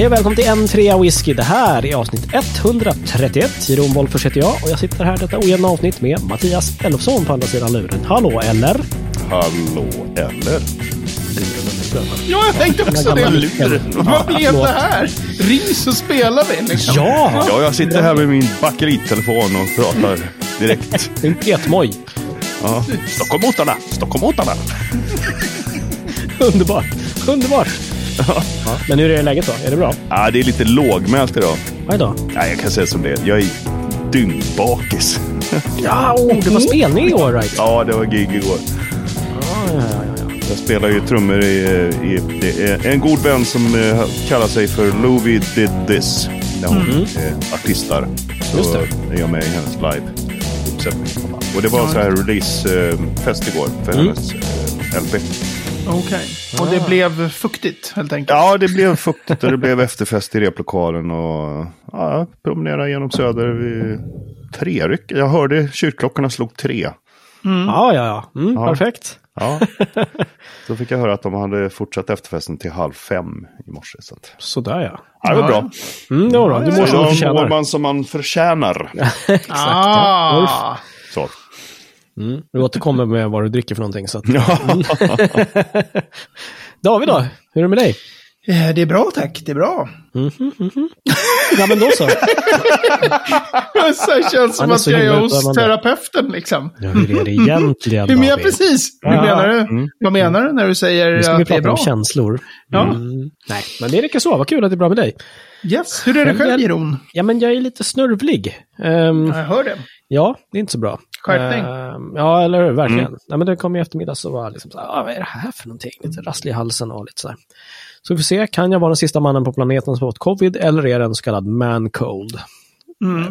Hej och välkommen till en trea whisky. Det här är avsnitt 131. Jeroen Wolffers heter jag och jag sitter här detta ojämna avsnitt med Mattias Elofsson på andra sidan luren. Hallå, eller? Hallå, eller? Ja, jag tänkte också det. Lur. Vad blev det här? Ring så spelar vi liksom. Ja! Ja, jag sitter här med min bakelittelefon och pratar direkt. En petmoj. Ja. Stockholmotarna! Stockholmotarna! Underbart. Underbart. Ja. Men hur är läget då? Är det bra? Ja, det är lite lågmält idag. Aj då. Ja, jag kan säga som det. Jag är dyngbakis. Ja, oh, det var spelning i år, right? Ja, det var gig igår. Ja, ja, ja, ja. Jag spelar ju trummor i, i är en god vän som eh, kallar sig för Louie Did This. När hon är artistar. Så Just det. är jag med i hennes live-uppsättning. Och det var så här releasefest igår för hennes eh, LP. Okej. Och det blev fuktigt helt enkelt. Ja, det blev fuktigt och det blev efterfest i replokalen och ja, promenera genom Söder vid tre ryck. Jag hörde kyrkklockorna slog tre. Ja, ja, ja. Mm, Ja. Perfekt. Ja. Så fick jag höra att de hade fortsatt efterfesten till halv fem i morse. Så att, Sådär ja. ja, det var bra. Mm, det var bra. Du mår som du mår man som man förtjänar. Ah. Så. Mm. Du återkommer med vad du dricker för någonting. Så att... Ja. David då? Hur är det med dig? Eh, Det är bra tack, det är bra. Ja, men då så. Det känns som är att jag är hos utövande. terapeuten liksom. Ja, hur är det egentligen, Hur menar precis? Hur Ja. menar du? Vad menar du när du säger Nu ska vi att det är prata bra? om känslor. Ja. Mm. Nej, men det räcker så. Vad kul att det är bra med dig. Yes. Hur är det själv, Jeroen? Ja, men jag är lite snörvlig. Ehm, Jag hör det. ja, det är inte så bra. Skärpning. Ehm, ja, eller hur? Verkligen. Nej, men det kom i eftermiddag så var jag liksom så här, ah, vad är det här för någonting? Lite rasslig i halsen och lite så här. Så vi får se, kan jag vara den sista mannen på planeten som har fått covid eller är det en så kallad man cold?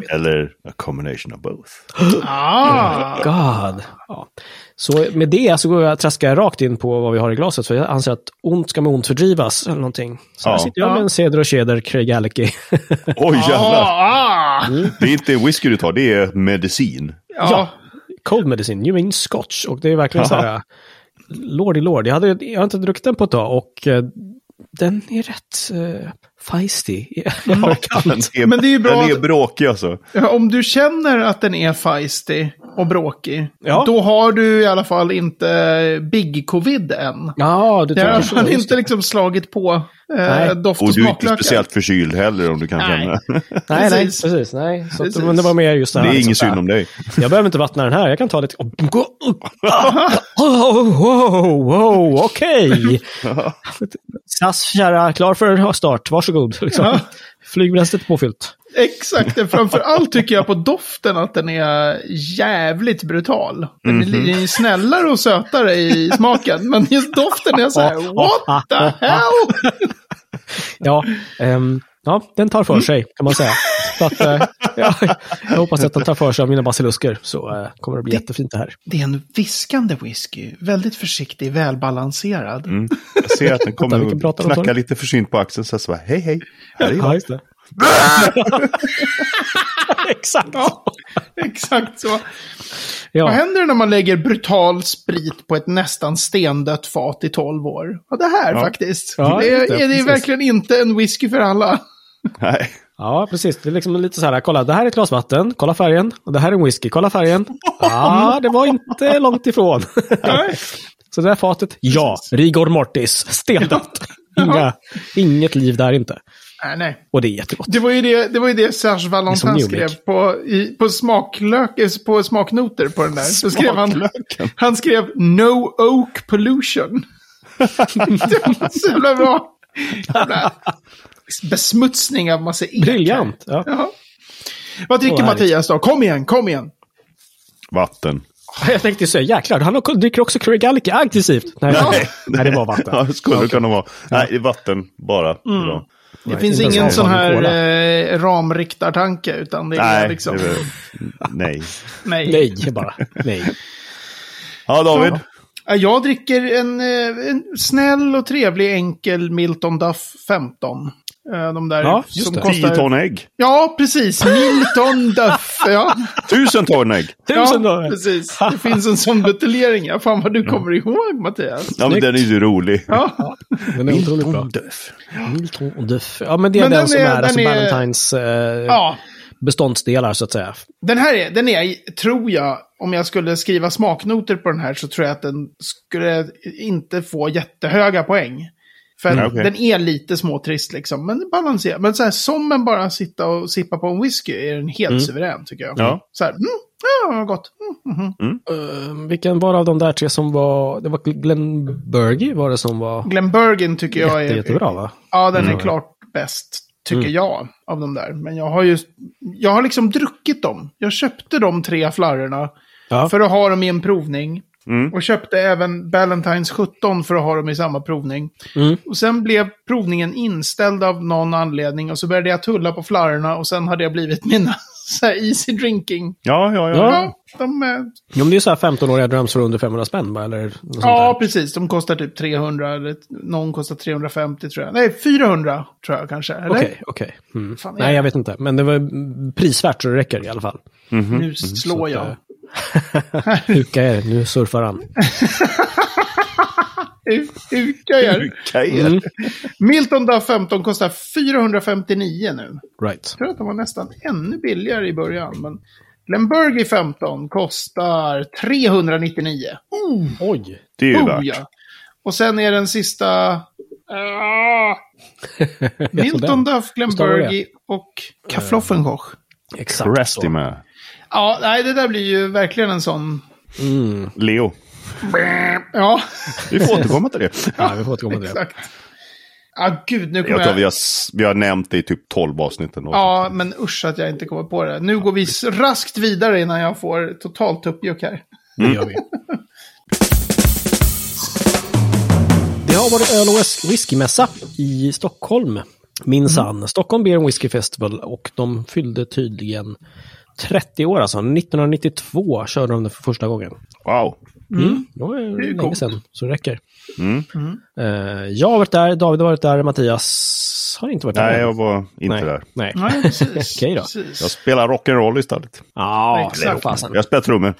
Eller a combination of both. Ah. God. Ja. Så med det så går jag, traskar jag rakt in på vad vi har i glaset, för jag anser att ont ska med ont fördrivas, eller någonting. Så här Ja. sitter jag med Ja. en Ceder och Cheder Craig Alecky. Oj, jävlar. Ah. Det är inte whisky du tar, det är medicin. Ja. Cold medicine, you mean scotch. Och det är verkligen så här, lordy lord. Jag, hade, jag har inte druckit den på ett tag och eh, den är rätt uh, feisty. Den är, Men det är ju bra den är bråkig alltså. Ja, Om du känner att den är feisty och bråkig, Ja. då har du i alla fall inte big covid än. Ja, Det har i alla så. fall just inte det. liksom slagit på Nej. eh, doft och, Och du är inte speciellt förkyld heller om du kan Nej. känna. Nej, nej, Precis. Nej. Så att, Precis. men det var mer just det Det här. är liksom ingen så här, synd om dig. Jag behöver inte vattna den här, jag kan ta lite... Wow, wow, wow, okej! SAS kära, klar för start, varsågod. Liksom. Flygbränslet påfyllt. Exakt, framför allt tycker jag på doften att den är jävligt brutal. Den är li- snällare och sötare i smaken, men just doften är så här, what the hell? Ja, ehm, ja, den tar för sig kan man säga. Så att, eh, ja, jag hoppas att den tar för sig av mina basilusker, så eh, kommer det bli jättefint det här. Det är en viskande whisky, väldigt försiktig, välbalanserad. Mm. Jag ser att den kommer om? knacka lite försynt på axeln. Så jag så bara, hej hej. Här är Ja, jag. det. Exakt. Ja, exakt så. Vad Ja. händer när man lägger brutal sprit på ett nästan stendött fat i 12 år? Ja, det här Ja. faktiskt. Ja, det, det, är, det är precis. verkligen inte en whisky för alla. Nej. ja, precis. Det är liksom lite så här, kolla, det här är ett glas vatten, kolla färgen. Och det här är en whisky, kolla färgen. Ja, det var inte långt ifrån. Så det där fatet, ja, rigor mortis, stendött. Inga, inget liv där inte. Nej, nej. Och det är jättegott. Det var ju det, det, var ju det Serge Valentin New skrev på, i, på, smaklök, eh, på smaknoter på den där. Så skrev han, Smaklöken. han skrev No Oak Pollution. det var så jävla bra. Jävla besmutsning av massa ek. Briljant. Ja. Jaha. Vad dricker. Mattias då? Kom igen, kom igen. Vatten. Jag tänkte säga, jäklar, han har- dricker också Craig Alecky aggressivt. Nej, nej, nej, det var vatten. Ja, det skulle det kunna vara. Nej, det är vatten bara. idag. Det finns inte ingen sån här eh, ramriktartanke, utan det är Nej, liksom... det är väl- nej. nej. Nej, bara. Nej. Ja, David. Ja, Jag dricker en, eh, en snäll och trevlig enkel Milton Duff 15. Eh, De där Ja, som det. 10 kostar... ton ägg. Ja, precis. Milton Duff. Ja. Tusen ton ägg. Tusen ja, dagar! precis. Det finns en sån buteljering. Ja, fan vad du kommer ihåg, Mattias. Ja, men den är ju rolig. Ja, Den är otroligt bra. Duff. Milton Duff. Ja, men det är Men den, den som är- är, alltså den är- Valentines eh, ja. beståndsdelar, så att säga. Den här är, den är, tror jag, om jag skulle skriva smaknoter på den här så tror jag att den skulle inte få jättehöga poäng. För Mm, okej. den är lite småtrist liksom, men balanserad. Men så här, som en bara sitta och sippa på en whisky är den helt suverän tycker jag. Ja. Så här, mm, ja, gott. Mm, mhm. Uh, vilken var av de där tre som var... Det var Glenn Burgie var det som var Glenbergen tycker jag jätte, är... jättebra, va? Ja, den är Mm. klart bäst, tycker Mm. jag, av de där. Men jag har ju... Jag har liksom druckit dem. Jag köpte de tre flarrorna Ja. för att ha dem i en provning. Mm. Och köpte även Ballantines 17 för att ha dem i samma provning. Mm. Och sen blev provningen inställd av någon anledning. Och så började jag tulla på flarrorna och sen hade jag blivit mina så här easy drinking. Ja, ja, ja. Ja. Ja, de, eh, Jo, men det är så här 15-åriga dröms för under 500 spänn, va? Eller något sånt ja där. precis. De kostar typ 300, eller någon kostar 350 tror jag. Nej, 400 tror jag kanske. Okej, okej. Mm. Fan, är Nej, jag vet inte. Men det var mm, prisvärt så det räcker i alla fall. Nu slår Så jag. att, eh, Huka er, nu surfar han. Ukajar. Kajer. Mm. Milton Duff 15 kostar 459 nu. Right. Jag tror att de var nästan ännu billigare i början. Men Glenburgie 15 kostar 399. Oh, Oj! Det är ju oh värt. ja. Och sen är den sista... Ah, Milton Duff? Glenburgie och Kaffloffenkoch. Exakt. Resty så. med Ja, nej, det där blir ju verkligen en sån... Mm. Leo. Ja, Vi får återkomma till det. Ja, vi får återkomma till det. exakt. Ja, gud, nu kommer Jag tror vi jag... har, s- vi har nämnt det i typ 12 avsnitt. Ja, men usch att jag inte kommer på det. Nu går vi raskt vidare innan jag får totalt tuppjuck här. Det gör vi. Det har varit öl och whis- whiskymässa i Stockholm. Minsann. Stockholm Beer Whisky Festival och de fyllde tydligen 30 år alltså. 1992 körde de det för första gången. Wow. Mm. Det var Det är ju länge coolt. sedan, så det räcker. Mm. Eh, jag har varit där, David har varit där, Mattias har inte varit där. Nej, jag var inte Nej. där. Nej. Nej, precis. Okej då. precis. Jag spelar rock'n'roll istället. Ja, Exakt. det. Jag spelar trummor.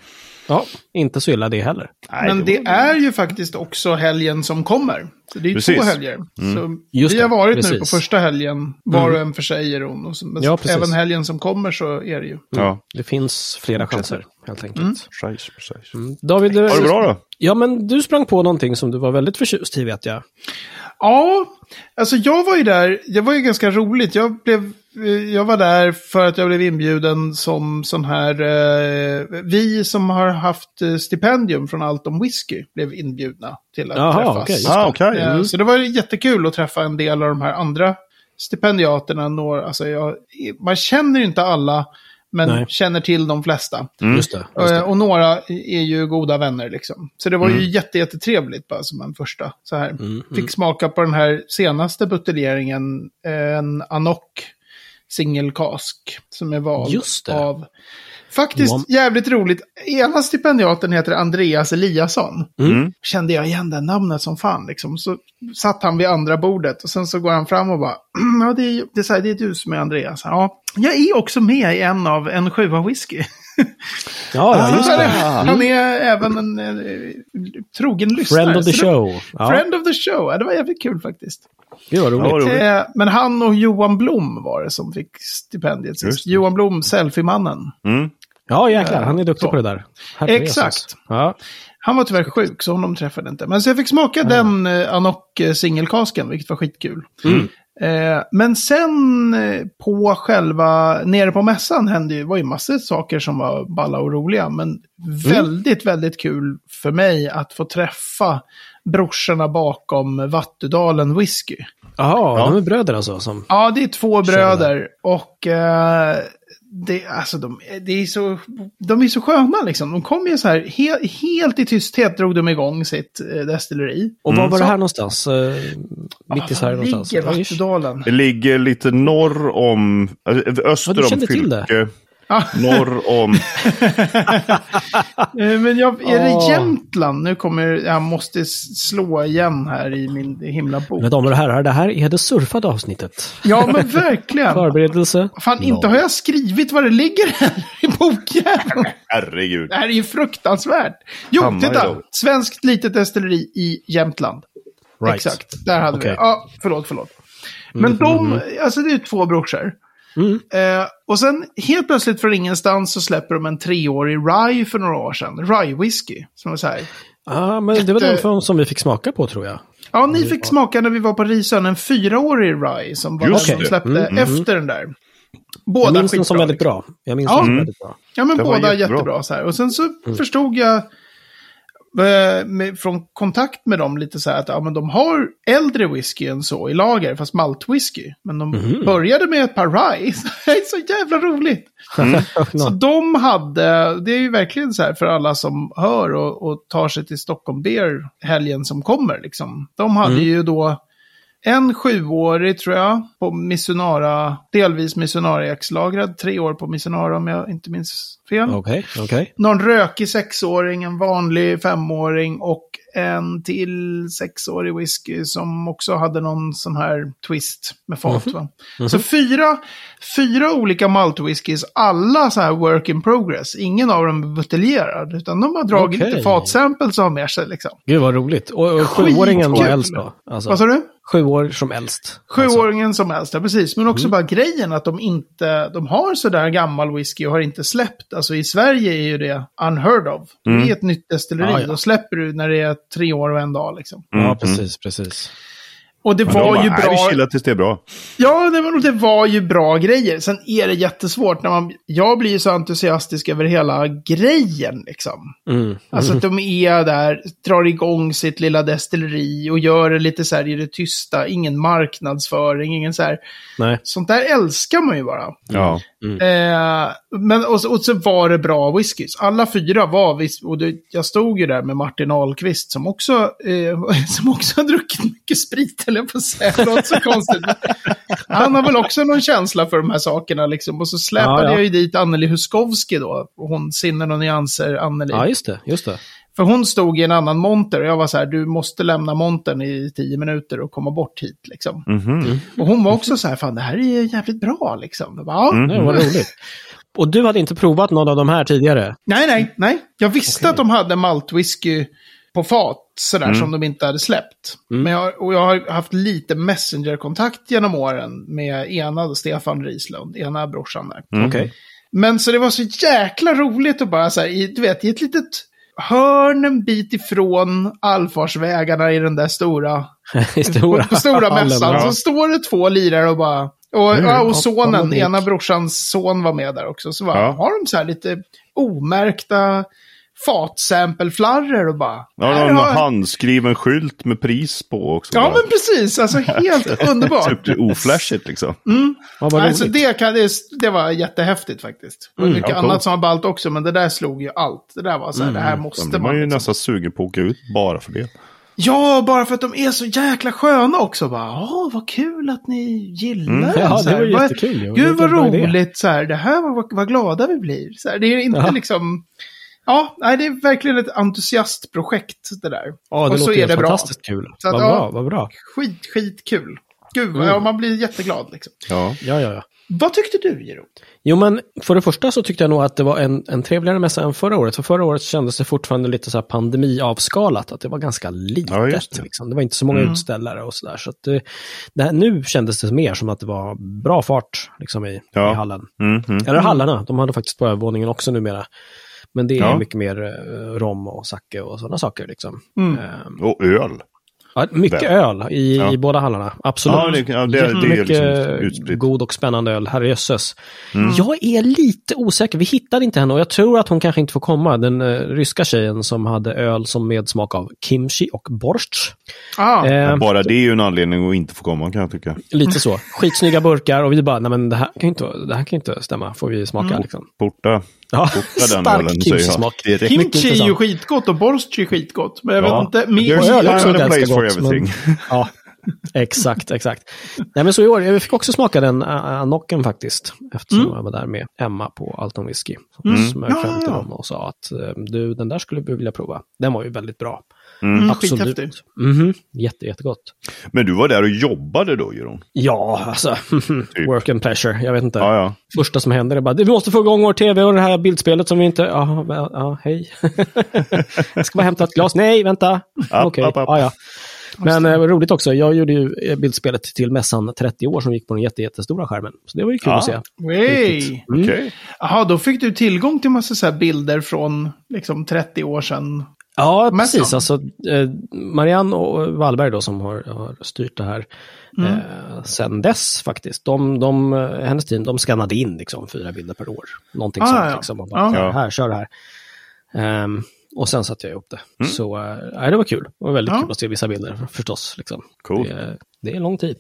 Ja, inte så illa det heller. Nej, Men var- det är ju faktiskt också helgen som kommer. Så det är Precis. två helger. Så Just vi har det, varit nu på precis. första helgen, var och en för sig är hon. Men Ja, precis. även helgen som kommer så är det ju. Ja, Det finns flera chanser, helt enkelt. Mm. precis, precis. David, Var det bra då? Ja, men du sprang på någonting som du var väldigt förtjust i, vet jag. Ja, alltså jag var ju där, det var ju ganska roligt. Jag, blev, jag var där för att jag blev inbjuden som sån här, eh, vi som har haft eh, stipendium från Allt om Whisky blev inbjudna till att Jaha, träffas. just Ah, okej. Eh, Mm. Så det var jättekul att träffa en del av de här andra stipendiaterna. Några, alltså jag, man känner ju inte alla, men Nej. känner till de flesta. Just det. Just Eh, det. Och några är ju goda vänner liksom. Så det var ju jätte, jättetrevligt bara som en första. Så här. Mm, Fick smaka på den här senaste buteljeringen, en Anok singelkask. Som är vald Just det. av... Faktiskt Johan- jävligt roligt. Ena stipendiaten heter Andreas Eliasson. Mm. Kände jag igen det namnet som fan liksom. Så satt han vid andra bordet och sen så går han fram och bara, "Mm, ja det är, det är, här, det är du som är Andreas. Ja, jag är också med i en av en sjua whisky. Ja, ja, just Så det. Han är även en eh, trogen lyssnare. Friend of the show. Ja, Friend of the show, ja, det var jävligt kul faktiskt. det var roligt. roligt. Eh, men han och Johan Blom var det som fick stipendiet Just sist. Johan Blom, selfie-mannen. Mm. Ja, jäklar. Han är duktig Så. på det där. Herre Exakt. Ja. Han var tyvärr sjuk, så honom träffade inte. Men så jag fick smaka den eh, Anok singelkasken, vilket var skitkul. Mm. Eh, men sen eh, på själva, nere på mässan hände ju, var ju massor av saker som var balla och roliga. Men Mm. väldigt, väldigt kul för mig att få träffa brorsorna bakom Vattudalen Whisky. Jaha, Ja. de är bröder alltså? Som... Ja, det är två bröder. Och eh, det, alltså, de, det är så, de är så sköna liksom. De kom ju så här, he, helt i tysthet drog de igång sitt eh, destilleri. Och var var det här någonstans? Eh, mitt i Sverige Var någonstans? ligger Ja, ish. Vattudalen? Det ligger lite norr om, Ja, öster du om kände Norr om... Eh, Men jag, är det. Jämtland? Nu kommer jag måste slå igen här i min himla bok. Mina damer och herrar, det här är det surfade avsnittet. Ja, men verkligen. Förberedelse. Fan, inte har jag skrivit vad det ligger här i bokjäveln. Herregud. Det här är ju fruktansvärt. Jo, titta. Svenskt litet destilleri i Jämtland. Right. Exakt, där hade vi Okej. det. Ja, förlåt, förlåt. Men de, alltså det är två brorsor. Mm. Eh, och sen helt plötsligt från ingenstans så släpper de en treårig rye för några år sedan. Rye whisky. Som var så här. Ja, men det var Jätte- den från- som vi fick smaka på tror jag. Ja, ni fick smaka när vi var på Risön en fyraårig rye som var Just den de det. släppte Mm, efter den där. Jag Båda minns den som väldigt liksom. bra. Jag minns Ja. den som Mm. väldigt bra. Ja, men Det var båda jättebra. jättebra. så här. Och sen så förstod jag eh, med, från kontakt med dem lite så här att ja, men de har äldre whisky än så i lager, fast maltwhisky. Men de började med ett par rye. Det är så jävla roligt. Så de hade, det är ju verkligen så här för alla som hör och, och tar sig till Stockholm Beer helgen som kommer. Liksom. De hade ju då en sjuårig tror jag på Missunara, delvis Missunara-lagrad, tre år på Missunara om jag inte minns fel. Okej, okej. Någon rökig sexåring, en vanlig femåring och en till sexårig whisky som också hade någon sån här twist med fat. Va? Så fyra, fyra olika maltwhiskys, alla så här work in progress. Ingen av dem är buteljerad, utan de har dragit Okej. lite fatsamples och har med sig liksom. Gud vad roligt. Och, och sjuåringen var äldst då? Alltså, Vad sa du? Sju år som äldst. Alltså. Sjuåringen som helst, ja precis. Men också bara grejen att de inte, de har sådär gammal whisky och har inte släppt. Alltså i Sverige är ju det unheard of. Det är ett nytt destilleri, Ja, ja. då släpper du när det är tre år och en dag liksom. Ja, precis, precis. Och det De var bara, ju "Nej, Vi bra. chillar tills det är bra. Ja, det var, det var ju bra grejer. Sen är det jättesvårt när man... Jag blir ju så entusiastisk över hela grejen liksom. Mm. Alltså att de är där, drar igång sitt lilla destilleri och gör det lite så här i det tysta. Ingen marknadsföring, ingen så här... Nej. Sånt där älskar man ju bara. Ja. Eh, men, och, så- och så var det bra whiskys. Alla fyra var och det, Jag stod ju där med Martin Ahlqvist som också, eh, som också har druckit mycket sprit, eller jag på att säga. Det låter så konstigt. Han har väl också någon känsla för de här sakerna liksom. Och så släpade Ja, ja. jag ju dit Anneli Huskovski då. Och hon, Sinnen och nyanser, Anneli. Ja, just det. Just det. För hon stod i en annan monter och jag var så här, du måste lämna montern i tio minuter och komma bort hit liksom. Mhm. Och hon var också så här, fan det här är jävligt bra liksom. Jag bara, ja. Nej, vad roligt. Och du hade inte provat någon av de här tidigare? Nej, nej, nej. Jag visste att de hade maltwhisky på fat, sådär som de inte hade släppt. Men jag, och jag har haft lite messengerkontakt genom åren med ena, Stefan Rislund, ena brorsan där. Okej. Men så det var så jäkla roligt att bara så här, i, du vet, i ett litet hörn en bit ifrån allfarsvägarna i den där stora, stora, stora mässan, så står det två lirare och bara... Och, ja, och sonen, ena brorsans son var med där också. Så bara, Ja. har de så här lite omärkta fatsampleflarror och bara... Ja, någon har- handskriven skylt med pris på också. Ja, bara. men precis. Alltså helt underbart. Typ oflashigt liksom. Ja, vad Alltså, det, kan, det, det var jättehäftigt faktiskt. Det var mycket ja, annat som var ballt också, men det där slog ju allt. Det där var så här, det här Då måste man. man ju liksom. nästan sugen på att åka ut bara för det. Ja, bara för att de är så jäkla sköna också. Bara, Åh, vad kul att ni gillar Mm. den. Ja, det var vad- jättekul. Gud vad bra idé. roligt. Så här, det här var vad, vad glada vi blir. Så här, det är inte Jaha. liksom... Ja, nej, det är verkligen ett entusiastprojekt det där. Ja, det och så är det bra. fantastiskt kul. Så att, vad ja. bra, vad bra. Skit, skit kul. Gud, Mm. ja, man blir jätteglad liksom. Ja. Ja, ja, ja. Vad tyckte du, Jero? Jo, men för det första så tyckte jag nog att det var en, en trevligare mässa än förra året. För förra året kändes det fortfarande lite så här pandemiavskalat, att det var ganska litet. Ja, det. liksom. det var inte så många utställare och sådär. Så att det, det här, nu kändes det mer som att det var bra fart liksom, i, Ja. i hallen. Mm, mm. Eller hallarna, de hade faktiskt på övervåningen också numera. Men det är Ja. mycket mer eh, rom och sake och sådana saker. Liksom. Mm. Ehm, Och öl. Ja, mycket Där. öl i, Ja. i båda hallarna, absolut. Ja, det- ja, det- det är Jättemycket liksom utspritt. god och spännande öl, herrejösses. Mm. Jag är lite osäker, vi hittade inte henne och jag tror att hon kanske inte får komma. Den eh, ryska tjejen som hade öl som med smak av kimchi och borscht. Ah, Eh, Bara det är ju en anledning att inte få komma kan jag tycka. lite så. Skitsnygga burkar och vi bara, nej men det här kan ju inte, det här kan ju inte stämma, får vi smaka Mm. liksom. Porta, Ja, stark kimchi-smak. Kimchi är ju skitgott och borscht är skitgott. Men jag Ja. vet inte. Min, öl är också ganska gott, men-. Ja, exakt, exakt. Nej men så i år, jag fick också smaka den Anocken faktiskt. Eftersom mm. jag var där med Emma på Alton Whisky. Mm. Smög fram till Ja, ja. dem och sa att eh, du, den där skulle vi vilja prova. Den var ju väldigt bra. Mm, Absolut. skithäftig. Mhm, Jätte, jättegott. Men du var där och jobbade då, Jeroen? Ja, alltså, work and pleasure. Jag vet inte. Ja, ja. Första som händer är bara, vi måste få igång vår tv och det här bildspelet som vi inte... Ja, ja, ja hej. jag ska bara hämta ett glas. Nej, vänta. Okej, app, app. ja, ja. Men eh, roligt också, jag gjorde ju eh, bildspelet till mässan 30 år som gick på den jätte, jättestora skärmen. Så det var ju kul Ja. att se. Wey. Mm. Okej. Jaha, då fick du tillgång till massa så här bilder från liksom 30 år sedan. Ja, precis. Alltså, eh, Marianne och Wallberg då som har, har styrt det här Mm. eh, sen dess faktiskt. De, de, eh, hennes team, de skannade in liksom fyra bilder per år. Någonting Ah, sånt ja. liksom. Och bara, Ja. här, kör det här. Ehm, och sen satte jag ihop det. Så eh, det var kul. Det var väldigt Ja. kul att se vissa bilder förstås. Liksom. Cool. Det, det är lång tid.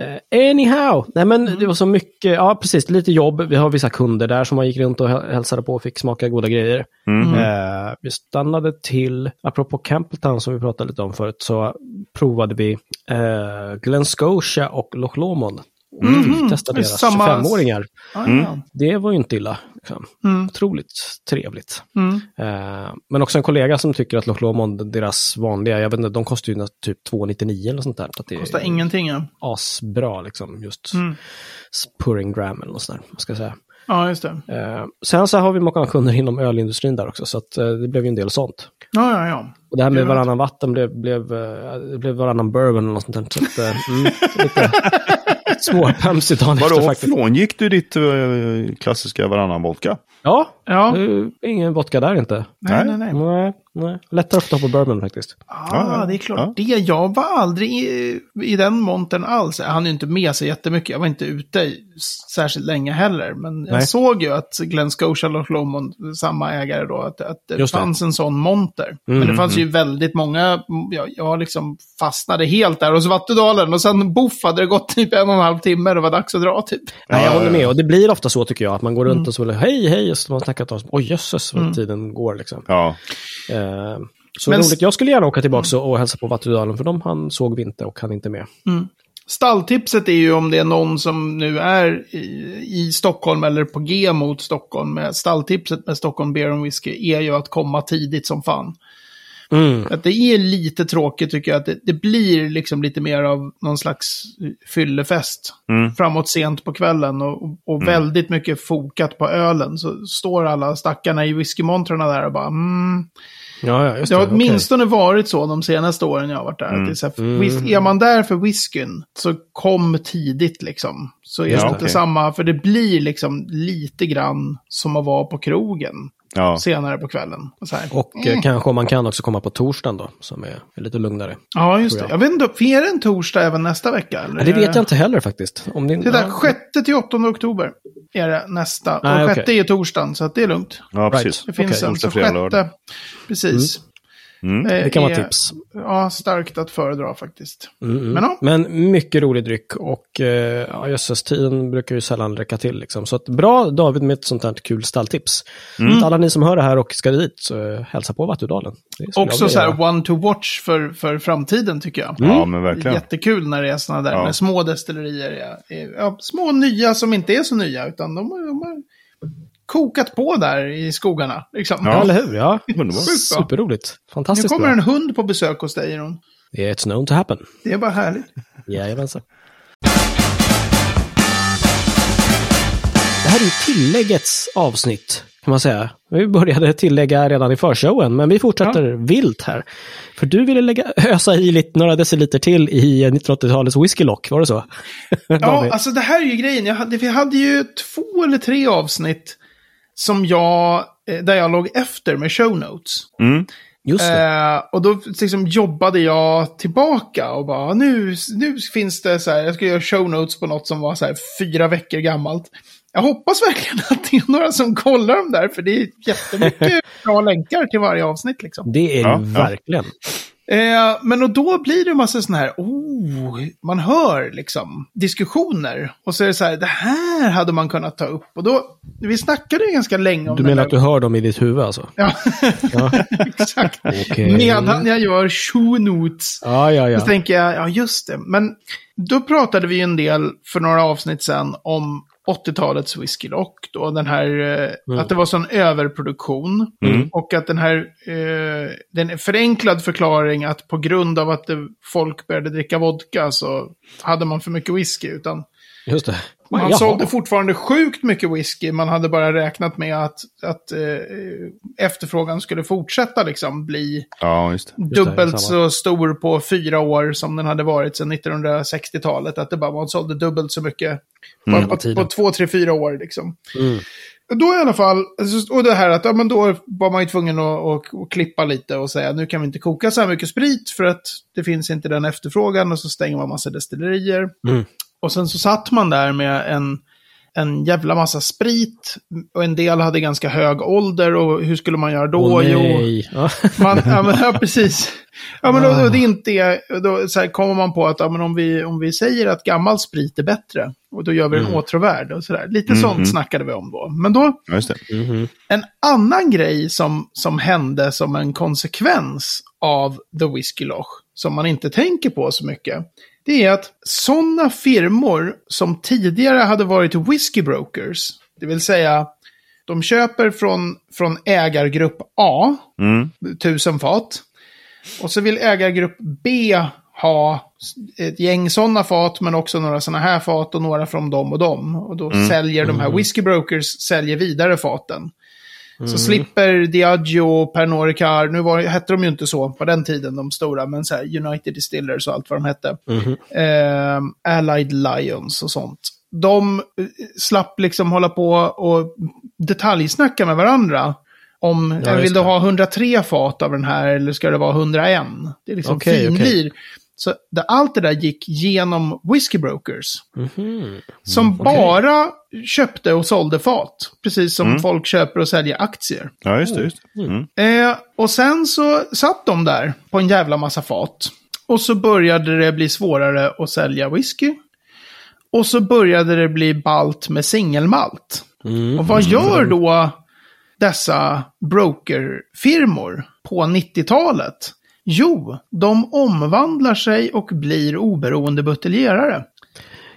Eh, anyhow, nej men det var så mycket, ja precis, lite jobb. Vi har vissa kunder där som man gick runt och häl- hälsade på och fick smaka goda grejer. Mm. Eh, vi stannade till, apropå Campbelltown som vi pratade lite om förut, så provade vi eh, Glen Scotia och Loch Lomond. Och Mhm. vi testade deras samma- 25-åringar. Ah, Mm. Det var ju inte illa. Liksom. Mm. Otroligt trevligt. Mm. Eh, men också en kollega som tycker att Loch Lomond, deras vanliga, jag vet inte, de kostar ju typ 2,99 eller sånt där. Så att det Kostar är ingenting ja. asbra liksom, just Mm. Puring Gram eller något sånt där, ska jag säga. Ja, just det. Eh, sen så har vi många kunder inom ölindustrin där också, så att, eh, det blev ju en del sånt. Ja, ja, ja. Och det här med varannan vatten blev, blev, blev varannan bourbon eller något sånt där. Så att, mm, lite småpömsig dagen efter Vadå, faktiskt. frångick du ditt eh, klassiska varannan vodka? Ja, Ja. ingen vodka där inte. Nej, nej, nej. Nej, nej. Lättare att få på bourbon faktiskt. Ah, Ja, det är klart. ja. Det, jag var aldrig i, i den montern alls. Jag hann ju inte med sig jättemycket. Jag var inte ute särskilt länge heller. Men jag Nej. såg ju att Glen Scotia och Lomond, samma ägare då, att, att det Just det. fanns en sån monter. Mm, men det fanns ju väldigt många, jag, jag liksom fastnade helt där hos Vattudalen. Och sen boff hade det gått typ en och en halv timme och det var dags att dra typ. Nej, jag Ja, håller med. Och det blir ofta så tycker jag, att man går runt och så vill hej, hej, och så har man snackat om, oj jösses vad tiden går liksom. Ja. Eh, så Men- roligt. Jag skulle gärna åka tillbaka och, och hälsa på Vattudalen, för de han såg vi inte och han inte med. Stalltipset är ju om det är någon som nu är i, i Stockholm eller på G mot Stockholm. Stalltipset med Stockholm Beer and Whiskey är ju att komma tidigt som fan. Mm. Att det är lite tråkigt tycker jag. Att det, det blir liksom lite mer av någon slags fyllefest. Mm. Framåt sent på kvällen och, och- och väldigt mycket fokat på ölen. Så står alla stackarna i whiskymontrarna där och bara mm. Ja, ja, just Det det. har okej. åtminstone varit så de senaste åren jag har varit där. Att det är, här, Mm. är man där för whiskyn så kom tidigt liksom. Så är Ja, det inte okej. samma, för det blir liksom lite grann som att vara på krogen Ja. senare på kvällen. Och så här. Och eh, kanske om man kan också komma på torsdagen då, som är, är lite lugnare. Ja, just det. jag. Jag vet inte, är det en torsdag även nästa vecka? Eller? Ja, det vet jag inte heller faktiskt. Om det, Det där, ja, 6 till 8 oktober är det nästa. Nej, och okej. sjätte är torsdagen, så att det är lugnt. ja, precis. Det finns Okej, en. Så sjätte, precis. Mm. Eh, Det kan vara tips. Ja, starkt att föredra faktiskt. Mm, mm. Men ja. Men mycket rolig dryck och eh, ja, jösses, tiden brukar ju sällan räcka till. Liksom. Så att bra David med ett sånt här kul stalltips. Mm. Alla ni som hör det här och ska dit, så eh, hälsa på Vattudalen. Också så här one to watch för, för framtiden tycker jag. Ja, men verkligen. Jättekul när det är sådana där Ja. med små destillerier. Ja, små nya som inte är så nya, utan de, de har kokat på där i skogarna. Liksom. Ja, eller hur? Ja. Underbart. Superroligt. Nu Fantastiskt kommer bra. en hund på besök hos dig, Ron. It's known to happen. Det är bara härligt. Jajamensan. Det här är ju tilläggets avsnitt, kan man säga. Vi började tillägga redan i förshowen, men vi fortsätter vilt här. För du ville lägga, ösa i lite, några deciliter till i 1980-talets whiskylock, var det så? Ja, alltså det här är ju grejen. Jag hade, vi hade ju två eller tre avsnitt som jag, eh, där jag låg efter med show notes. Mm. Just det. Eh, och då liksom jobbade jag tillbaka och bara, nu, nu finns det så här, jag ska göra show notes på något som var så här fyra veckor gammalt. Jag hoppas verkligen att det är några som kollar dem där, för det är jättemycket bra länkar till varje avsnitt liksom. Det är Ja, ju ja. Eh, men och då blir det en massa sådana här, oh, man hör liksom diskussioner. Och så är det så här, det här hade man kunnat ta upp. Och då, vi snackade ju ganska länge om Du den menar att du hör dem i ditt huvud alltså? Ja, Ja, exakt. Okej. Medan jag gör show notes. ja, ja. Så tänker jag, ja just det. Men då pratade vi en del för några avsnitt sedan om 80-talets Whiskey Lock. Då, den här, eh, Mm. Att det var sån överproduktion. Och att den här, eh, den förenklad förklaring att på grund av att det, folk började dricka vodka så hade man för mycket whisky. Utan Just det. man Jaha. sålde fortfarande sjukt mycket whisky. Man hade bara räknat med att, att eh, efterfrågan skulle fortsätta liksom bli Ja, just det. det, dubbelt samma. så stor på fyra år som den hade varit sedan 1960-talet. Att det bara man sålde dubbelt så mycket Mm, på, på, på två, tre, fyra år. Liksom. Mm. Då i alla fall, alltså, och det här att ja, men då var man ju tvungen att, att, att klippa lite och säga nu kan vi inte koka så här mycket sprit för att det finns inte den efterfrågan och så stänger man massa destillerier. Mm. Och sen så satt man där med en, en jävla massa sprit och en del hade ganska hög ålder och hur skulle man göra då? Jo, nej. Ja. man, ja, men, ja, precis. Ja, men då, då, det är inte det. Då så här, kommer man på att ja, men om, vi, om vi säger att gammal sprit är bättre, och då gör vi den Mm. åtråvärd och sådär. Lite Mhm. sånt snackade vi om då. Men då, det. Mhm. en annan grej som, som hände som en konsekvens av The Whiskey Loch, som man inte tänker på så mycket, det är att sådana firmor som tidigare hade varit whisky brokers, det vill säga de köper från, från ägargrupp A, Mm. tusen fat. Och så vill ägargrupp B ha ett gäng sådana fat, men också några sådana här fat och några från dem och dem. Och då säljer de här whisky brokers säljer vidare faten. Så slipper Diageo, Pernod Ricard, nu var, hette de ju inte så på den tiden, de stora, men så här United Distillers och allt vad de hette. Mhm. Eh, Allied Lions och sånt. De eh, slapp liksom hålla på och detaljsnacka med varandra. Om, Ja, eh, vill du ha 100 fat av den här eller ska det vara 101? Det är liksom Okej, finlir. Så det, allt det där gick genom whisky brokers. Mhm. Som okej. bara köpte och sålde fat. Precis som folk köper och säljer aktier. Ja, just det. Just det. Mm. Eh, och sen så satt de där på en jävla massa fat. Och så började det bli svårare att sälja whisky. Och så började det bli balt med singelmalt. Mm. Och vad gör då dessa brokerfirmor på 90-talet? Jo, de omvandlar sig och blir oberoende buteljerare.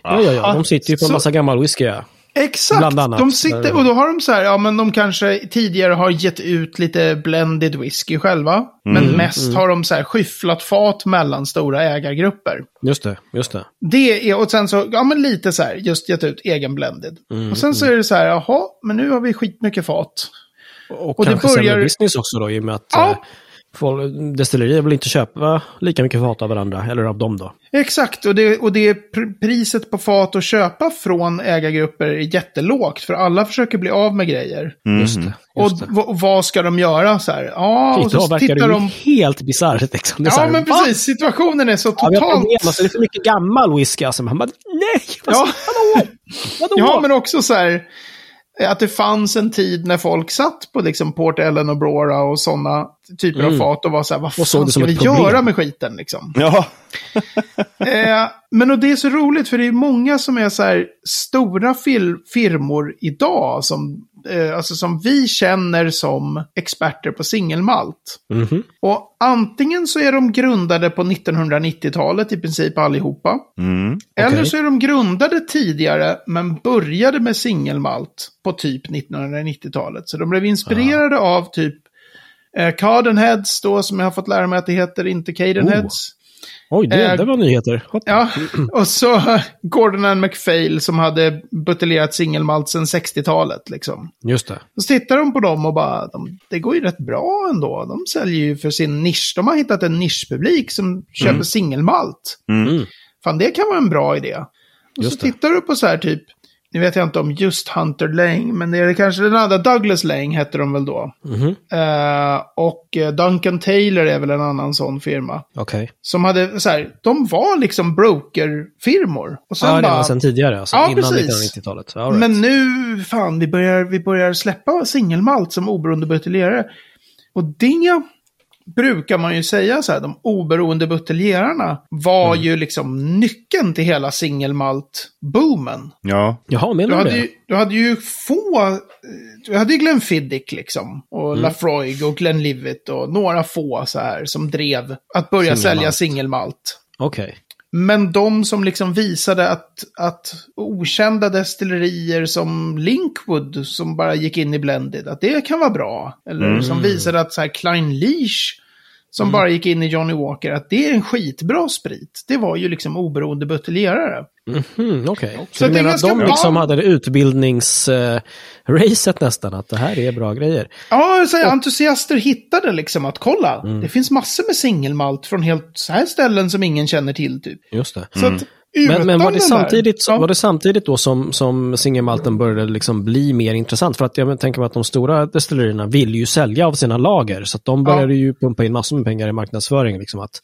Ja, ja, ja. De sitter ju på en Så- massa gammal whisky. Ja. Exakt! De sitter, och då har de så här, ja men de kanske tidigare har gett ut lite blended whisky själva. Men mest har de så här skyfflat fat mellan stora ägargrupper. Just det, just det. Det är, och sen så, ja men lite så här, just gett ut egen blended. Mm, och sen så är det så här, jaha, men nu har vi skitmycket fat. Och, Och det kanske börjar- sälja business också då i och med att Ja. Destillerier vill inte köpa lika mycket fat av varandra, eller av dem då. Exakt, och det, och det pr- priset på fat att köpa från ägargrupper är jättelågt. För alla försöker bli av med grejer. Just det. Och, Just det. v- och vad ska de göra så här? Ja, och Idag så verkar tittar det de... helt bisarrt. Liksom. Ja, här, men "Va? precis. Situationen är så Ja, vi har totalt... problem, alltså, det är för mycket gammal whisky. Alltså. Man bara, nej! Vad, Ja. Vadå? Vadå? Ja, men också så här... Att det fanns en tid när folk satt på liksom Port Ellen och Brora och sådana typer av Mm. fat och var så här, vad fan ska som vi problem. göra med skiten liksom? Ja, eh, men och det är så roligt för det är många som är så här stora fil- firmor idag som, eh, alltså som vi känner som experter på singelmalt. Mhm. Och antingen så är de grundade på 1990-talet i princip allihopa. mm. Eller Okej. så är de grundade tidigare men började med singelmalt på typ 1990-talet. Så de blev inspirerade av typ eh, Cardenheads då som jag har fått lära mig att det heter, inte Cadenheads. Oj, det, Eh, det var nyheter. Hopp. Ja, och så Gordon and MacPhail som hade buteljerat singelmalt sedan 60-talet liksom. Just det. Så tittar de på dem och bara, de, det går ju rätt bra ändå. De säljer ju för sin nisch. De har hittat en nischpublik som köper singelmalt. Mm. Fan, det kan vara en bra idé. Och Just så det. tittar du på så här typ, nu vet jag inte om just Hunter Lang, men det är kanske den andra, Douglas Lang hette de väl då. Mhm. Eh, och eh, Duncan Taylor är väl en annan sån firma. Okej. Som hade, så här, de var liksom brokerfirmor. Och sen Ja, det bara, var sen tidigare, alltså, Ja, innan precis. 1990-talet. All right. men nu, fan, vi börjar, vi börjar släppa singelmalt som oberoende buteljerare. Och det brukar man ju säga så här, de oberoende buteljerarna var ju liksom nyckeln till hela singelmalt-boomen. Ja, Jaha, Du menar du hade, det? ju, du hade ju få, eh, du hade ju Glenfiddich liksom, och Lafroig och Glenlivet och några få så här som drev att börja Singelmalt. sälja singelmalt. Okej. Men de som liksom visade att, att okända destillerier som Linkwood, som bara gick in i Blended, att det kan vara bra. Eller som visade att så här Klein Leash, som bara gick in i Johnny Walker, att det är en skitbra sprit. Det var ju liksom oberoende buteljerare. Hmm, Okej. Så Så du menar att de bra. liksom hade det utbildningsracet nästan, att det här är bra grejer? Ja, så här, entusiaster hittade liksom att kolla, Mm. det finns massor med singelmalt från helt så här ställen som ingen känner till typ. Just det. Så att Men, men var, det samtidigt, Ja. var det samtidigt då som, som singelmalten började liksom bli mer intressant? För att jag tänker mig att de stora destillerierna vill ju sälja av sina lager. Så de började ju pumpa in massor med pengar i marknadsföring. Liksom att,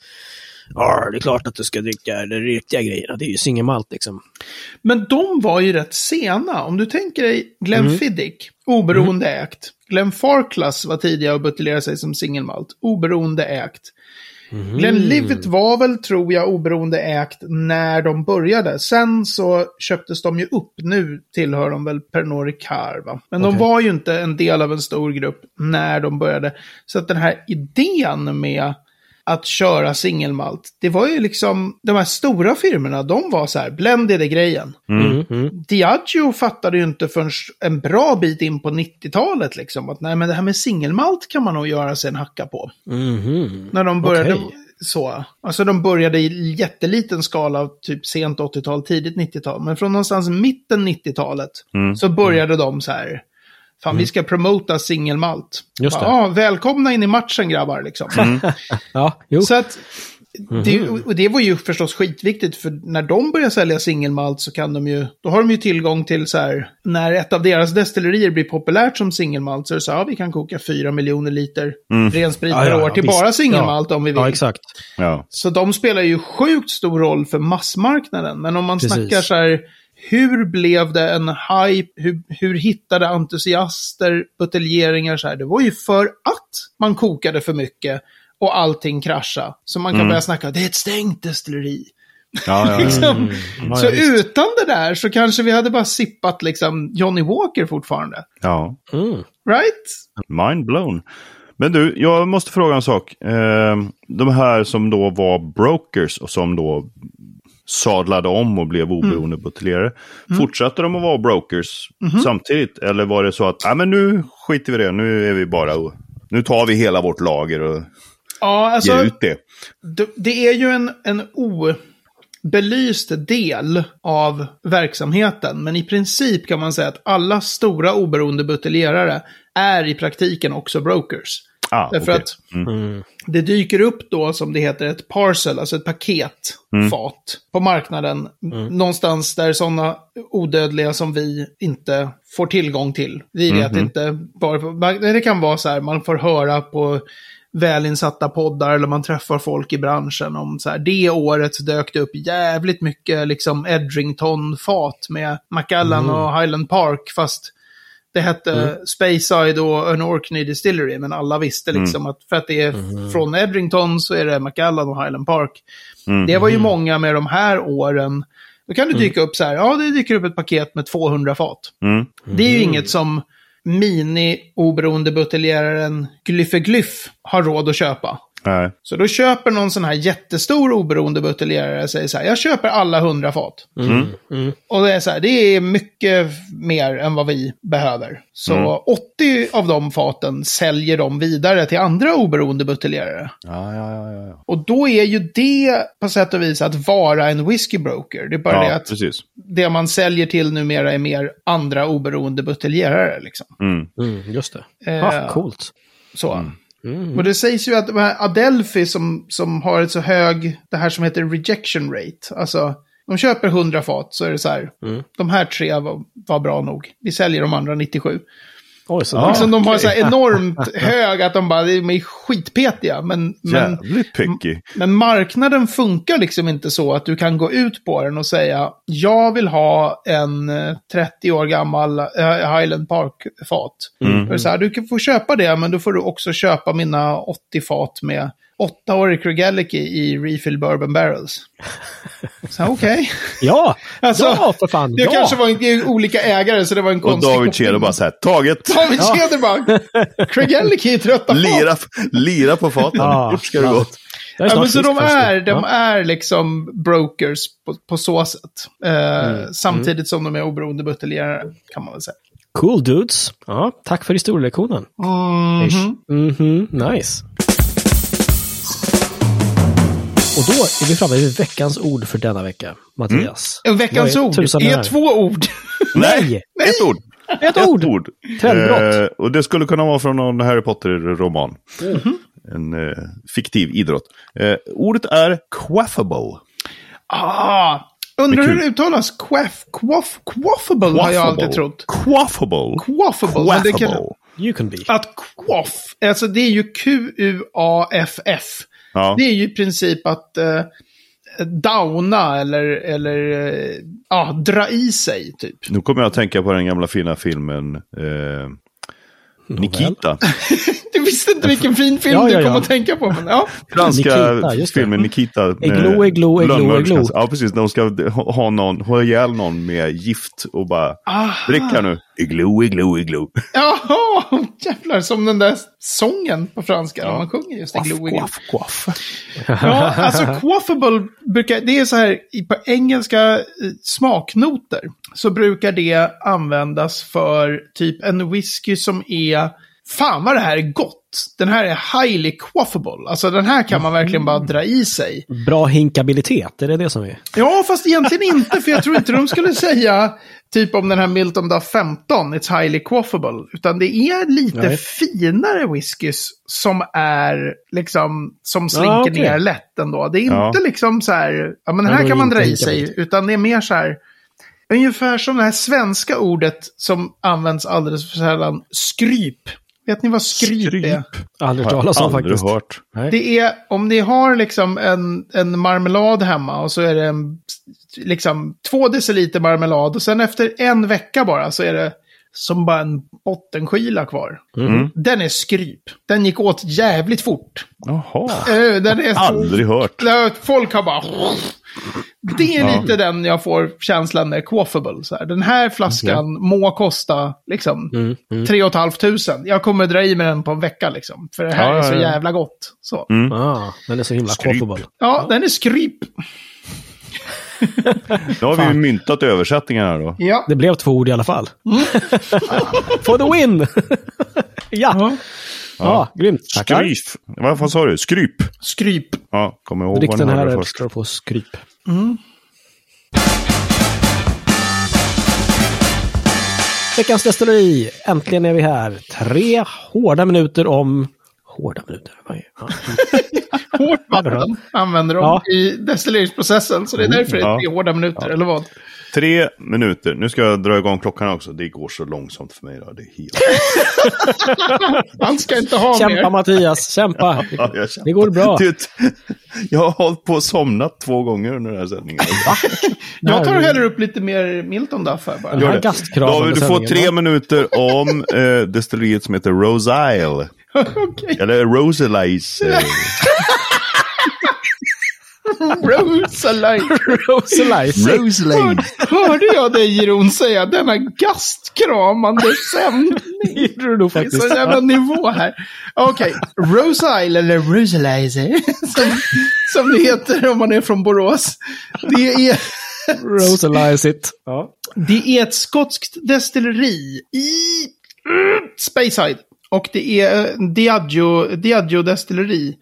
ja, det är klart att du ska dricka de riktiga grejerna. Det är ju singelmalt liksom. Men de var ju rätt sena. Om du tänker dig Glenfiddich, oberoende ägt. Glenn Farclas var tidigare och buteljerade sig som singelmalt, oberoende ägt. Glenlivet var väl, tror jag, oberoende ägt när de började. Sen så köptes de ju upp. Nu tillhör de väl Pernod Ricard, va? Men de Okej. var ju inte en del av en stor grupp när de började. Så att den här idén med att köra singelmalt, det var ju liksom, de här stora firmorna, de var så här, blended är grejen. Mm. Mm. Diageo fattade ju inte förrän en bra bit in på 90-talet liksom att nej men det här med singelmalt kan man nog göra sig en hacka på. Mhm. När de började Okej. så. Alltså de började i jätteliten skala, typ sent 80-tal, tidigt 90-tal. Men från någonstans mitten 90-talet så började de så här. Fan, vi ska promota singelmalt. Just det. Ja, välkomna in i matchen grabbar liksom. Ja, jo. Så att, det, och det var ju förstås skitviktigt, för när de börjar sälja singelmalt så kan de ju, då har de ju tillgång till så här, när ett av deras destillerier blir populärt som singelmalt så är det så här, ja, vi kan koka fyra miljoner liter ren sprit Ja, per ja, år till visst. bara singelmalt om vi vill. Ja, exakt. ja. Så de spelar ju sjukt stor roll för massmarknaden. Men om man Precis. snackar så här, hur blev det en hype? Hur, hur hittade entusiaster buteljeringar så här? Det var ju för att man kokade för mycket och allting kraschade. Så man kan börja snacka, det är ett stängt destilleri. Ja, ja. Liksom. Ja, så ja, visst. utan det där så kanske vi hade bara sippat liksom Johnny Walker fortfarande. ja. Mm. Right? Mind blown. Men du, jag måste fråga en sak. Eh, de här som då var brokers och som då sadlade om och blev oberoende buteljerare. Fortsatte de att vara brokers samtidigt? Eller var det så att, nej men nu skiter vi det, nu är vi bara, nu tar vi hela vårt lager och Ja, alltså. ger ut det. Det- Det är ju en, en obelyst del av verksamheten. Men i princip kan man säga att alla stora oberoende buteljerare är i praktiken också brokers. Ah, Därför okej. att Mm. det dyker upp då, som det heter, ett parcel, alltså ett paket, Mm. fat, på marknaden. Någonstans där sådana odödliga som vi inte får tillgång till. Vi vet Mhm. inte bara, det kan vara så här, man får höra på välinsatta poddar eller man träffar folk i branschen om så här, det året dök det upp jävligt mycket liksom Edrington-fat med Macallan Mm. och Highland Park, fast det hette Speyside och en Orkney Distillery, men alla visste Mm. liksom att för att det är från Edrington så är det Macallan och Highland Park. Mm. Det var ju många med de här åren. Då kan det dyka upp så här, ja det dyker upp ett paket med 200 fat. Mm. Det är ju inget som mini-oberoende buteljeraren Glyffeglyff har råd att köpa. Nej. Så då köper någon sån här jättestor oberoende buteljerare säger så här, jag köper alla 100 fat. Mm. Mm. Och det är så här, det är mycket mer än vad vi behöver. Så 80 av de faten säljer de vidare till andra oberoende buteljerare. Ja, ja, ja, ja. Och då är ju det på sätt och vis att vara en whiskybroker. Det är bara det Ja, att precis. det man säljer till numera är mer andra oberoende buteljerare. Liksom. Mm. Mm. Just det. Eh, Ah, coolt. Så. Mm. Och det sägs ju att Adelphi som, som har ett så hög, det här som heter rejection rate. Alltså, de köper 100 fat så är det så här, Mm. de här tre var, var bra nog. Vi säljer de andra 97. Oj, så Ja. Liksom de har så här enormt hög att de bara de är skitpetiga. Men, men, men marknaden funkar liksom inte så att du kan gå ut på den och säga jag vill ha en eh, 30 år gammal eh, Highland Park-fat. Mm. Så här, du kan få köpa det, men då får du också köpa mina 80 fat med 8-årig Craigellachie i refill bourbon barrels. Så okej. Ja! Alltså, ja, för fan! Det ja. kanske var en, olika ägare, så det var en Och konstig David Tjäder bara så här, taget! David Tjäder bara, Craigellachie är trötta. Lira, lira på faten. Ja, Fort ska det gå. Ja, men så de är, de är liksom brokers på, på så sätt. Eh, Mm. Samtidigt som de är oberoende buteljerare, kan man väl säga. Cool dudes. Ja, tack för historielektionen. Mhm. Mhm, nice. Och då är vi framme vid veckans ord för denna vecka, Mattias. En Veckans är ord är här? två ord. Nej! Ett ord. Ett ord! Trendbrott. Eh, och det skulle kunna vara från någon Harry Potter-roman. Mhm. En eh, fiktiv idrott. Eh, ordet är quaffable. Ah, undrar hur det uttalas? Quaff, quaff, quaffable har jag alltid trott. Quaffable. Quaffable. Det kan, Quaffable. You can be. att quaff, alltså det är ju Q-U-A-F-F. Ja. Det är ju i princip att eh, downa eller, eller eh, ja, dra i sig typ. Nu kommer jag att tänka på den gamla fina filmen eh, Nikita. Du visste inte vilken fin film Ja, ja, du kom ja. att tänka på. Men, ja. Franska Nikita, filmen Nikita. Eglo, eglo, eglo, eglo. Ja, precis. De ska ha någon, ha ihjäl någon med gift och bara Aha. drick här nu. Iglo, iglo, iglo. Jaha, jävlar. Som den där sången på franska. Ja. Man sjunger just det. Glo, glo. Quaff, quaff. Ja, alltså quaffable brukar, det är så här, på engelska smaknoter så brukar det användas för typ en whisky som är, fan vad det här är gott. Den här är highly quaffable. Alltså den här kan man verkligen bara dra i sig. Bra hinkabilitet, är det det som är? Ja, fast egentligen inte, för jag tror inte de skulle säga typ om den här Milton Duff 15, it's highly quaffable. Utan det är lite Nej. finare whiskys som är liksom, som slinker Ja, okej. ner lätt ändå. Det är Ja. inte liksom så här, ja men Ja, här kan man dra i sig, utan det är mer så här, ungefär som det här svenska ordet som används alldeles för sällan, skryp. Vet ni vad skryp, Skryp. är? Aldrig hört talas om aldrig faktiskt. hört. Nej. Det är om ni har liksom en, en marmelad hemma och så är det en, liksom två deciliter marmelad och sen efter en vecka bara så är det som bara en bottenskila kvar. Mhm. Den är skryp. Den gick åt jävligt fort. Jaha. Den är Aldrig hört. Folk har bara... Det är lite den jag får känslan med quaffable. Så här. Den här flaskan må kosta liksom Mm, mm. 3 500. Jag kommer dra i med den på en vecka liksom. För det här Ja, är så ja, ja. jävla gott. Så. Ah, den är så himla Skryp. quaffable. Ja, den är skryp. Nu har vi ju myntat översättningar här då. Ja. Det blev två ord i alla fall. Mm. For the win! ja. Ja, grymt. Tackar. Skryp. Vad vad sa du? Skryp. Skryp. Ja, kommer ihåg Drick vad den här hörde först. få skryp. Mm. Veckans destilleri. Äntligen är vi här. Tre hårda minuter om... Hårda minuter? Vad är- Ja. Hårt Ja, vatten använder de Ja. i destilleringsprocessen. Så det är därför det är Ja. tre hårda minuter, eller vad? Tre minuter. Nu ska jag dra igång klockan också. Det går så långsamt för mig. Då. Det är helt... Han ska inte ha Kämpa mer. Mattias, kämpa! Ja, känner- Det går bra. Jag har hållit på och somnat två gånger under den här sändningen. Jag tar hellre upp lite mer Milton Duff här bara. Gör här det. David, du får tre minuter om eh, destilleriet som heter Rose Isle. Okej. Eller Roselais. Eh, Rosaline. Rosalize. Roselais. Hörde jag dig Jeroen säga denna gastkramande sändning? Det gjorde du nog Det är faktiskt. så jävla nivå här. Okej, Rose Isle eller Rosalizer, som, som det heter om man är från Borås. Det är, Rosalize it. Ja. det är ett skotskt destilleri i mm, Speyside. Och det är eh, Diageo, Diageo destilleri.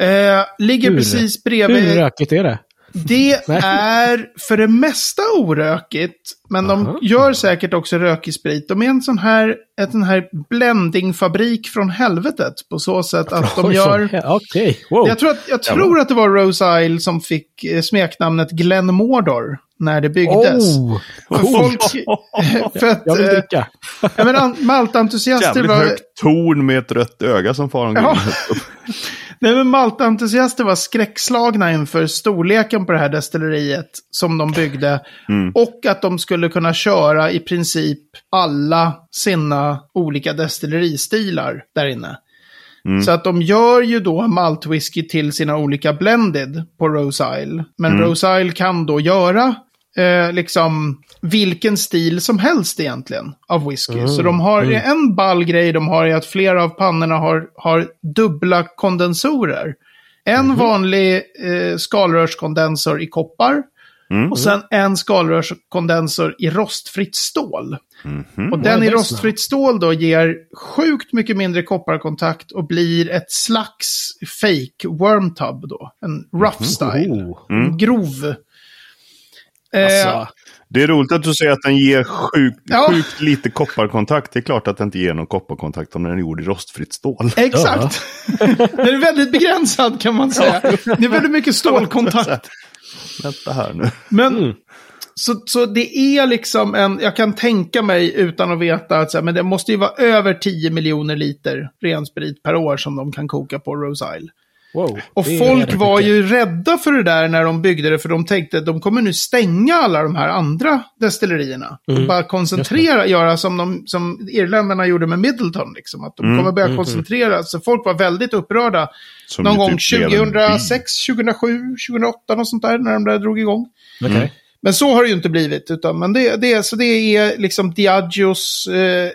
Eh, ligger Hur? precis Hur bredvid. rökigt är det? Det är för det mesta orökigt, men de Aha. gör säkert också rökig sprit. De är en sån här, ett sån här blendingfabrik från helvetet på så sätt att de gör... Okej, wow. Jag tror, att, jag tror att det var Rose Isle som fick eh, smeknamnet Glenmordor när det byggdes. Oh, För folk, för att, jag vill eh, dricka. ja, men maltentusiaster Jävligt var... högt torn med ett rött öga som far omkring. Ja. Nej, men maltentusiaster var skräckslagna inför storleken på det här destilleriet som de byggde. Och att de skulle kunna köra i princip alla sina olika destilleristilar där inne. Så att de gör ju då maltwhisky till sina olika blended på Rose Isle. Men Rose Isle kan då göra eh, liksom vilken stil som helst egentligen av whisky. Så de har en ball grej de har är att flera av pannorna har, har dubbla kondensorer. En vanlig eh, skalrörskondensor i koppar. Och sen en skalrörskondensor i rostfritt stål. Och den i rostfritt stål då ger sjukt mycket mindre kopparkontakt och blir ett slags fake wormtub då. En rough style. Oh. En grov. Eh, Alltså, Det är roligt att du säger att den ger sjukt, Ja. sjukt lite kopparkontakt. Det är klart att den inte ger någon kopparkontakt om den är gjord i rostfritt stål. Exakt. den är väldigt begränsad kan man säga. Det är väldigt mycket stålkontakt. Vänta här nu. Men så, så det är liksom en, jag kan tänka mig utan att veta att så här, men det måste ju vara över 10 miljoner liter ren sprit per år som de kan koka på Rose Isle. Wow. Och folk var ju rädda för det där när de byggde det, för de tänkte att de kommer nu stänga alla de här andra destillerierna. Och bara koncentrera, göra som, de, som irländarna gjorde med Middleton. Liksom, att de kommer börja koncentrera. Så folk var väldigt upprörda. Som Någon gång typ blev en 2006, 2007, 2008, något sånt där, när de där drog igång. Okej. Men så har det ju inte blivit. Utan, men det, det, så det är liksom Diageos eh,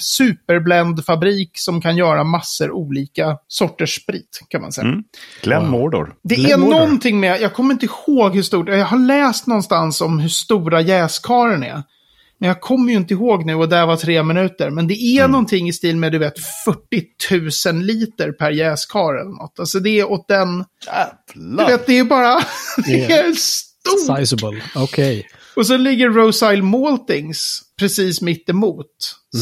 superblendfabrik som kan göra massor olika sorters sprit, kan man säga. Mm. Glenn Mordor. Det Glenn är Morder. någonting med, jag kommer inte ihåg hur stort, jag har läst någonstans om hur stora jäskaren är. Men jag kommer ju inte ihåg nu och där var tre minuter. Men det är någonting i stil med, du vet, 40 000 liter per jäskar eller något. Alltså det är åt den, du Jävlar! vet, det är bara, det Yeah. är stort. Sizable. Okej. Och så ligger Rose Isle Maltings precis mitt emot.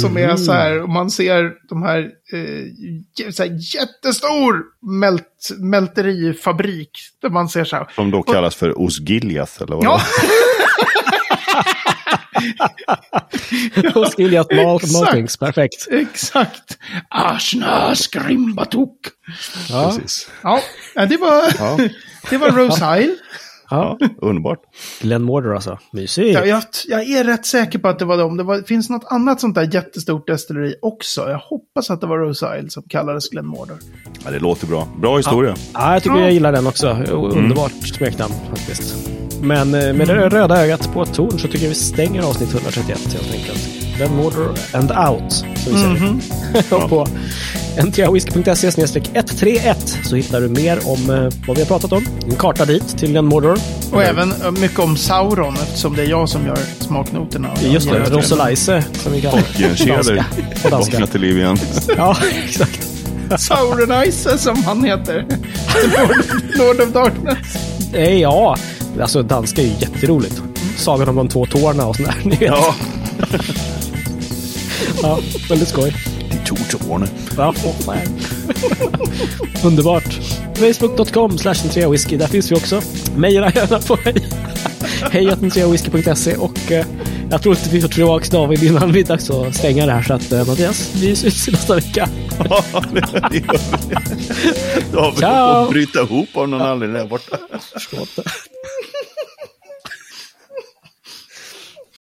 Som är så här, om man ser de här, eh, så här jättestor mält, mälterifabrik. Där man ser så här. Som då kallas för Osgiliath, eller vad Ja, Och mal Exakt. maltings. Perfekt. exakt. Ashna skrimbatuk. Ja. Precis. Ja, ja, det var, Ja. det var Rose Isle. Ja. Underbart. Glenn Morder alltså. Mysigt. Jag, jag, jag är rätt säker på att det var dem. Det var, finns något annat sånt där jättestort destilleri också. Jag hoppas att det var Rose Isle som kallades Glenmorder. Ja, det låter bra. Bra historia. Ja, jag tycker Ja. jag gillar den också. Underbart smeknamn faktiskt. Men eh, med det röda ögat på ett torn så tycker jag vi stänger avsnitt 131 helt enkelt. Den Morder and Out, som vi säger. Och på ntrwhisky.se 131 så hittar du mer om eh, vad vi har pratat om. En karta dit till den Mordor. Och även eh, mycket om Sauron eftersom det är jag som gör smaknoterna. Just det, Rosolaise som vi kallar det. På danska. Vakna till liv igen. Ja, exakt. Sauronize som han heter. Lord, Lord of Darkness. Eh, Ja, alltså danska är ju jätteroligt. Sagan om de två tårna och sådär. Ni vet. Ja, Ja, väldigt skoj. de to tårna. Ja. Underbart. Facebook.com slash whisky. Där finns vi också. Mejla gärna på hej. Hejatentreawhisky.se och eh, jag tror inte vi får tillbaka David innan det är dags att stänga det här. Så att eh, Mattias, vi syns nästa vecka. Ja, det gör vi. David får bryta ihop av någon anledning där borta.